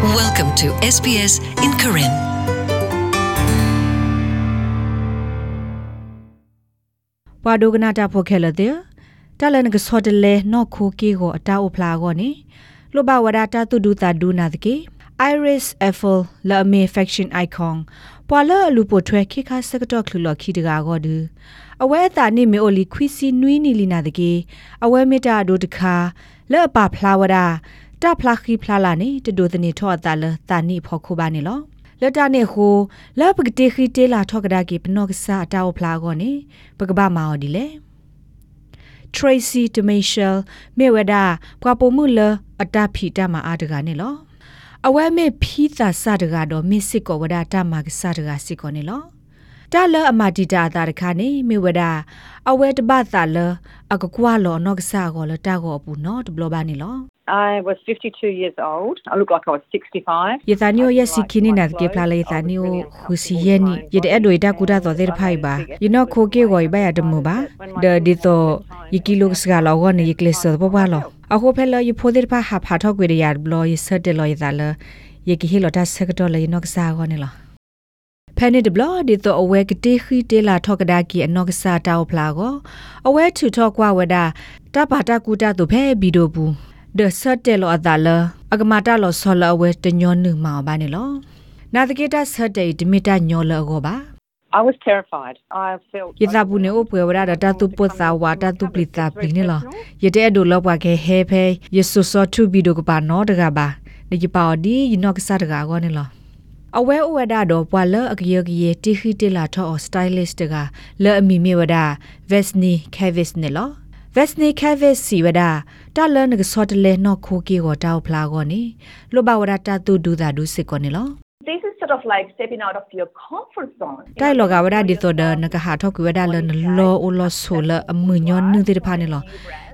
Welcome to SBS in Karen. ပဝဒိုကနာတာဖိုခဲလတဲ့တလန်ကစောတလဲနော်ခိုကီကိုအတာအိုဖလာကိုနေလောဘဝဒတာတူဒူတာဒူနာတကေ Iris Eiffel la me faction icon ပွာလလူပိုထွဲခိခါစကတော့ခလူလခီတကာကိုဒူအဝဲအတာနေမေအိုလီခွီစီနွီးနီလီနာတကေအဝဲမီတာဒိုတခါလဲ့ပါဖလာဝဒ တဖလာခိဖလာလာနေတဒိုတနေထောအတာလတာနိဖော်ခုပါနေလောလက်တာနေဟိုလပကတိခိတေလာထောကဒါကေပနောကစာအတာအဖလာကောနေပကပမာအော်ဒီလေ Tracy Demishel မေဝဒပွာပိုမှုလအတာဖီတမအားတကနေလောအဝဲမေဖီသာစတကတော့မစ်စစ်ကောဝဒတာမကစတကစစ်ကောနေလော တာလအမတီတာတာတခါနေမေဝဒအဝဲတပတာလအကကွာလောနောကစားကောလတာကောပူနော်တဘလဘာနေလော I was 52 years old. I looked like I was 65. ယသနီယယစီခိနိနာကေပလာလေသနီယခုစီယနီယတဲ့အဒွေတာကူတာသောတဲ့ဖိုင်ပါယနောခိုကေကိုဘယာဒမဘာဒဒီတိုယကီလုစကလောဂနယကလစဘဘလောအခုဖဲလယဖိုတဲ့ဖာဟာ ဖာထောက်ကွေရဘလောယဆတ်တယ်လောယသာလယကီဟီလောတာဆကတော့လေနောကစားကောနေလောဖဲနေဒဘလဒီတိုအဝဲကတိခီတေလာထောက်ကဒါကီအနောကစားတောက်ဖလာကိုအဝဲထူထောက်ကွာဝဒတပါတာကူတာတို့ဖဲဘီဒိုဘူးဒဆတ်တယ်လောအတာလအကမာတာလောဆောလအဝဲတညောနုမောဘာနေလောနာတကေတာဆတ်တယ်ဒီမီတာညောလောကိုပါ I was terrified. I felt ယတာဘူးနေအပွေဝရတာတူပုသာဝတာတူပလီတာပလီနေလောယတဲ့ဒိုလောပွားခဲဟဲဖဲယေဆုစောထုဘီဒိုကပါနောတကပါနေကြပါဒီယနော့ကစားတကကောနေလော အဝဲအဝဒတော့ပွာလအကရကရတီခီတလာထောစတိုင်လစ်တကလဲအမီမီဝဒဗက်စနီကဲဗစ်နေလောဗက်စနီကဲဗစ်စီဝဒတာလနကစောတလဲနော်ခိုကီကိုတောက်ဖလာကောနေလောဘဝဒတာတူဒူတာဒူစစ်ကောနေလော this is sort of like stepping out of your comfort zone. တိုင်လောကဝဒဒီသောဒနက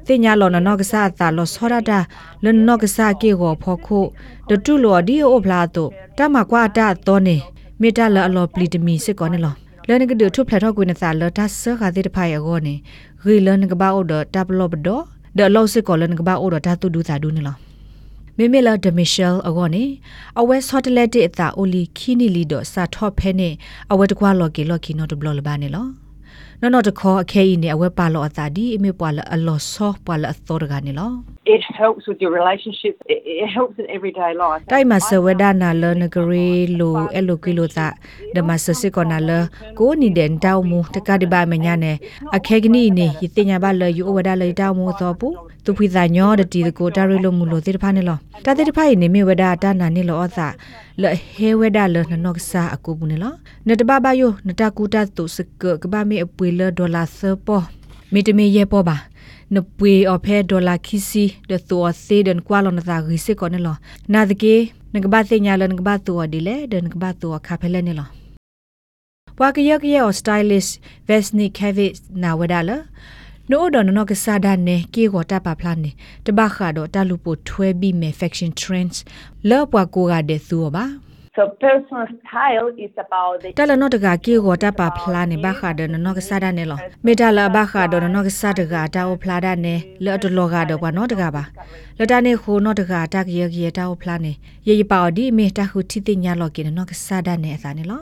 ဟာထောက်ကွေဒါလနလောအိုလောဆိုလအမှုညောနုတိဖာနေလောတင်ညာလောနနောကဆာတာလောဆောရတာလနောကဆာကေကိုဖောခုဒတုလောဒီအိုဖလာတိုတမကွာတာတောနေမေတ္တလအလောပလီတမီစစ်ကောနေလောလနကဒထုဖလက်ထောက်ကွေနသာလတာဆခါတိတဖာယောနေဂီလနကဘာအိုဒတပ်လောဘဒဒလောစစ်ကောလနကဘာအိုဒတာတူဒူသာဒူနေလောမေမေလာဒမီရှယ်အကောနေအဝဲဆော့တလက်တဲ့အတာအိုလီခီနီလီဒစာထော့ဖဲနေအဝဲတကွာလော်ကီလော်ကီနော်တဘလလဘာနေလော နော်နော်တခေါ်အခဲဤနေအဝဲပါလော်အတာဒီအမေပွာလအလော်ဆော့ပွာလအသောတကနေလော It helps with your relationships. It, it helps in everyday life. တိုင်မဆဝဒနာလနဂရီလိုအလိုကီလိုတာဒမဆစစ်ကောနာလကိုနီဒန်တောက်မူတကတိပါမညာနေအခဲကနီနေယတင်ညာပါလယူဝဒလေတောက်မူသောပူသူဖိသာညောတတီကိုတာရီလိုမူလိုတိတဖာနေလောတာတိတဖာနေမေဝဒတာနာနေလောအသလဟေဝဒလနနော့ဆာအကူဘူးနေလောနတဘဘယိုနတကူတာတုစကကဘာမေအပွေလဒေါ်လာသပေါ်မီတမီယေပေါ်ပါနပွေအဖဲဒေါ်လာခီစီဒသောသေဒန်ကွာလနတာဂီစေကောနေလောနာဒကေနကဘာသိညာလနကဘာတောဒီလေဒန်ကဘာတောခါဖဲလဲနေလောဘွာကရကရ stylist vesni kevit na wedala နို့ဒနနကဆာဒန်နေကေကိုတပပလာနေတဘခါတော့တလူပိုထွဲပြီးမယ် faction trends လောပွားကိုကတဲ့သူပါ So personal style is about the တလနောတကကေကိုတပဖလာနေဘခါဒနနကဆာဒန်နေလောမေတလာဘခါဒနနကဆာတကတာအိုဖလာဒနေလော်တလောကတော့ဘာနောတကပါလတနေခိုနောတကတာကရကရတာအိုဖလာနေရေရပါဒီမေတခုတိတိညာလောကေနနကဆာဒန်နေအသာနေလော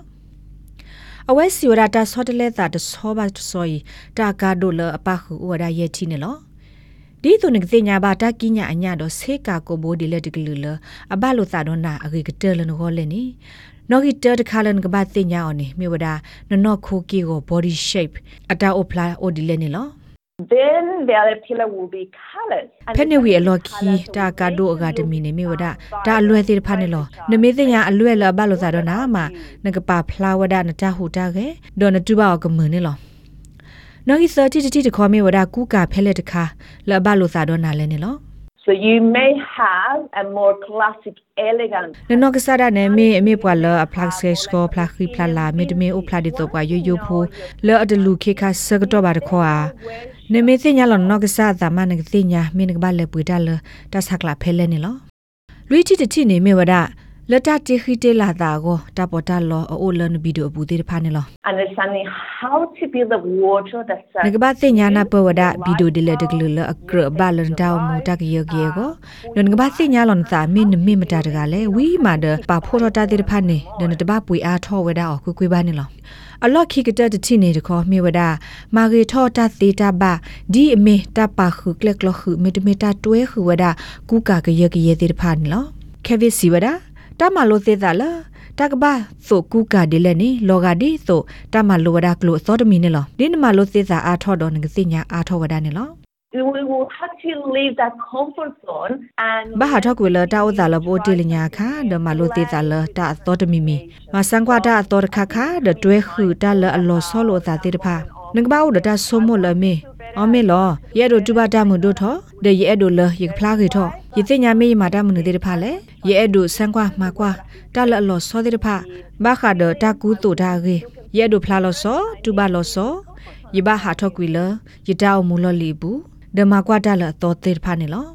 အဝဲစီဝရတာဆော့တလဲတာတဆောပါဆောီတာကာဒိုလအပခုဝရရဲ့တီနေလော ဒီသူနကစညာဘာတာကိညာအညာတော့ဆေကာကိုဘိုဒီလက်တကလူလအဘလိုသာတော့နာအဂေကတဲလနခေါ်လဲနီနော်ဂီတဲတခါလန်ကဘာတင်ညာအော်နေမြေဝဒနနော့ခိုကီကို body shape အတာအိုဖလာအိုဒီလဲနေလော then the other pillar will be colors. ဖက်နေဝီအလော်ခီတာကာဒိုအကာဒမီနေမြေဝဒဒါအလွယ်သေးဖာနေလောနမေတင်ညာအလွယ်လဘလိုသာတော့နာမနကပါဖလာဝဒနတဟူတာကေဒေါ်နတူဘာကမနေလော နော်ဂီ30တတိတခေါ်မြေဝဒကူကာဖဲလက်တခါလဘလိုသာတော့နာလဲနေလော So you may have a more classic, elegant နနောကစားရနေမေအမေပွာလအဖလက်ဆေစကိုဖလက်ခိဖလာလာမေတမေဥဖလာဒီတော့ပွာယိုယိုဖိုလောအတလူခေခါစကတော့ပါတခေါ်အာနေမေသိညာလောနောကစားသမနကသိညာမင်းကဘာလေပွေတ လတဆခလာဖဲလဲနေလောလူတီတတိနေမေဝဒလတတိခိတေလာတာကိုတပေါ်တလောအိုလန်ဗီဒီယိုဘူးတေဖာနေလော understanding how to build the water that's နကဘာသိညာနာပဝဒဗီဒီယိုဒီလက်တကလလအကရဘလန်တောင်မူတကရကေကိုနနကဘာသိညာလွန်သာမင်းမင်းမတာတကလည်းဝီမာဒပါဖိုရတာတေဖာနေနနတဘပွေအားထောဝဒအောကွကွေးပါနေလောအလော့ခိကတတတိနေတခေါ်မြေဝဒမာဂေထောတသေးတာဘာဒီအမေတပါခုကလကလခုမေတမေတာတွဲခုဝဒကူကာကရကရတေဖာနေလောကေဗီစီဝဒ တမလိုသေးတာလားတကဘာဆိုကူကာဒီလည်းနီလောဂါဒီဆိုတမလိုဝဒကလို့စောတမီနေလောဒီနမလိုသေးတာအားထောတော့ငကစညာအားထောဝဒနေလော we will have to leave that comfort zone and ဘာဟာထောက်ကွေလတာဥဇာလပိုတီလညာခါဒမလိုသေးတာလတာသောတမီမီမဆန်ကွာတာသောတခါခါဒတွဲခူတာလအလောဆောလိုသာတေတဖာနကဘာဥဒတာဆုမလမေအမေလောရဲတို့တူပါတမှုတို့ထောဒေရဲတို့လယဖလားခေထော ယသိညာမေမာတမှုနေတေတဖာလေရဲတို့ဆန်ကွာမာကွာတာလအလောဆောတေတဖာဘာခါဒတာကူတူတာခေရဲတို့ဖလားလောဆောတူပါလောဆောယဘဟာထောက်ကွေလယတောက်မူလလီဘူးဒမကွာတာလသောတေတဖာနေလော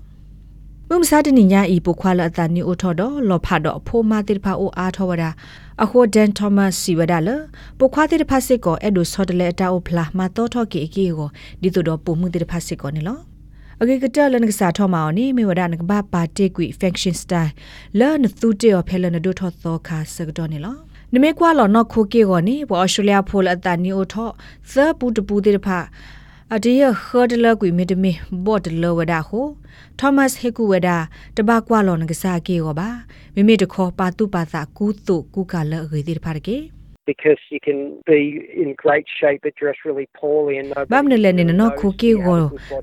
မမစားတနိညာဤပုခွာလအတနီအိုထော်တော့လောဖတ်တော့ဖိုမာတိဖာအိုအားထောဝဒအခိုဒန်သောမတ်စီဝဒါလပုခွာတိဖာစစ်ကောအဲ့ဒိုဆော့တလေတာအိုဖလာမတော်ထော်ကီအကီကိုဒီတို့တော့ပုံမှုတိဖာစစ်ကောနေလော အကေကတလနကစားထောမောင်နီမေဝဒနကဘာပါတေကွီဖက်ရှင်စတိုင်လာနသူတေော်ဖဲလနဒိုထော်သောခါစကတော့နေလောနမေကွာလောနော်ခိုကေကိုနီဘောအော်စတြေးလျဖိုလအတနီအိုထော်သပူတပူတိဖာအတေးခဒလကွေမီတမီဘော့တလဝဒါဟိုသောမတ်ဟေကူဝဒါတဘကွာလောနကစားကေရောပါမိမိတခေါ်ပါတုပါသာကူတုကူကလရေတိဖာကေ because you can be in great shape but dress really poorly and nobody ဘာမနလဲနေနော်ခိုကေကို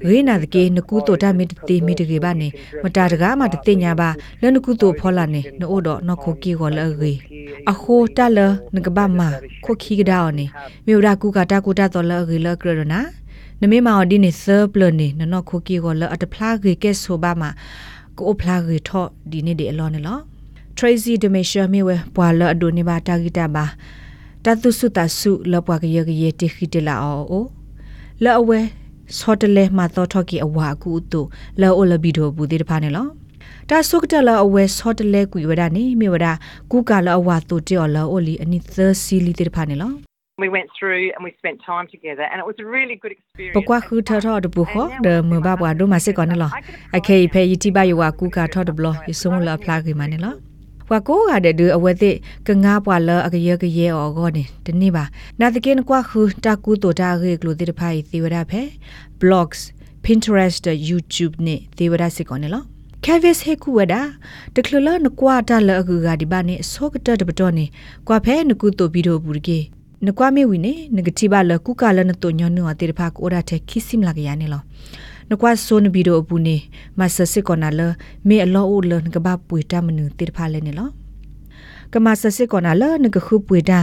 ရေနာတကေနကူတုတာမီတေမီတကေပါနေမတာတကားမတတိညာပါလနကူတုဖောလာနေနို့တော့နော်ခိုကေကိုလရေအခိုတလနကဘာမခိုခီကဒါနေမြို့ရာကူကတာကူတာတော်လရေလကရနာနမေမာဒီနေဆပ်လနေနော်ခိုကေကိုလအတဖလာကေကဲဆိုပါမှာကိုဖလာကေထော့ဒီနေဒီအလောနေလော Tracy Demisha mewe bwala adoni ba tagita ba tatu su ta su lo bwa ge ge ye ti khite la o o la awe sotele ma to thoki awa ku tu la o la bi do bu de pha ne lo တာဆုကတလာအဝဲဆော့တလဲကွေဝဒနေမြေဝဒကူကလာအဝါတူတောလာအိုလီအနိသစီလီတေဖာနေလော We went through and we spent time together, and it was a really good experience. ပကွာခူထထောတပူခောဒမဘဘွားဒိုမစစ်ကောနလောအခေဖေယတိဘယဝကူကထောတဘလ ယဆုံလဖလာကိမနေလောဝါကိုကတဲ့ဒအဝဲသိကငါပွာလအကရကရဲအောဂောနေတနေ့ပါနာတကင်းကွာခူတာကူတိုတာရေကလိုတိတဖိုင်သေဝရဖဲ blogs pinterest youtube နဲ့သေဝရစစ်ကောနေလော Cavis Hekuwada တကလလနကွာတလအကူကဒီပါနေဆောကတတပတော်နေကွာဖဲနကုတိုပြီးတော့ဘူးကေနကွာမေဝီနေနဂတိပါလကုကလနတုညနဝတေဖာကိုရတဲ့ခိစိမလာကရနေလော နကွာဆိုနဘီဒိုဘူးနေမဆစစ်ကောနာလမေအလောအိုလနကဘာပွေတမနုတေဖာလဲနေလောကမဆစစ်ကောနာလနကခုပွေတာ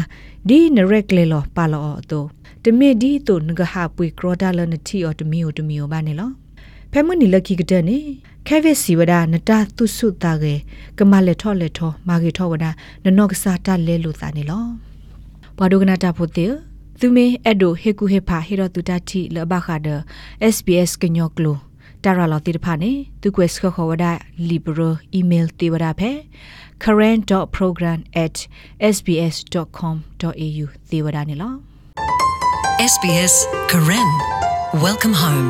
ဒီနရက်လေလောပါလောတော့တမေဒီတုနကဟာပွေကရောဒါလနတီအော်တမီယိုတမီယိုဘာနေလောဖဲမနီလကီကတဲ့နေခဲဗစ်စီဝဒနတာသူစုတာကေကမလက်ထောလက်ထောမာဂီထောဝဒနနော့ကစားတလဲလို့သာနေလောဘာဒိုကနာတာဖို့တေ သူမေအဲ့ဒိုဟေကူဟေဖာဟေရတူတာတီလဘခါဒ SBS ကညောကလိုတာရာလောတိတဖာနေသူကွယ်စခခဝဒ libero email တေဝဒဖဲ current.program@sbs.com.au တေဝဒနေလော SBS Karen. Welcome home.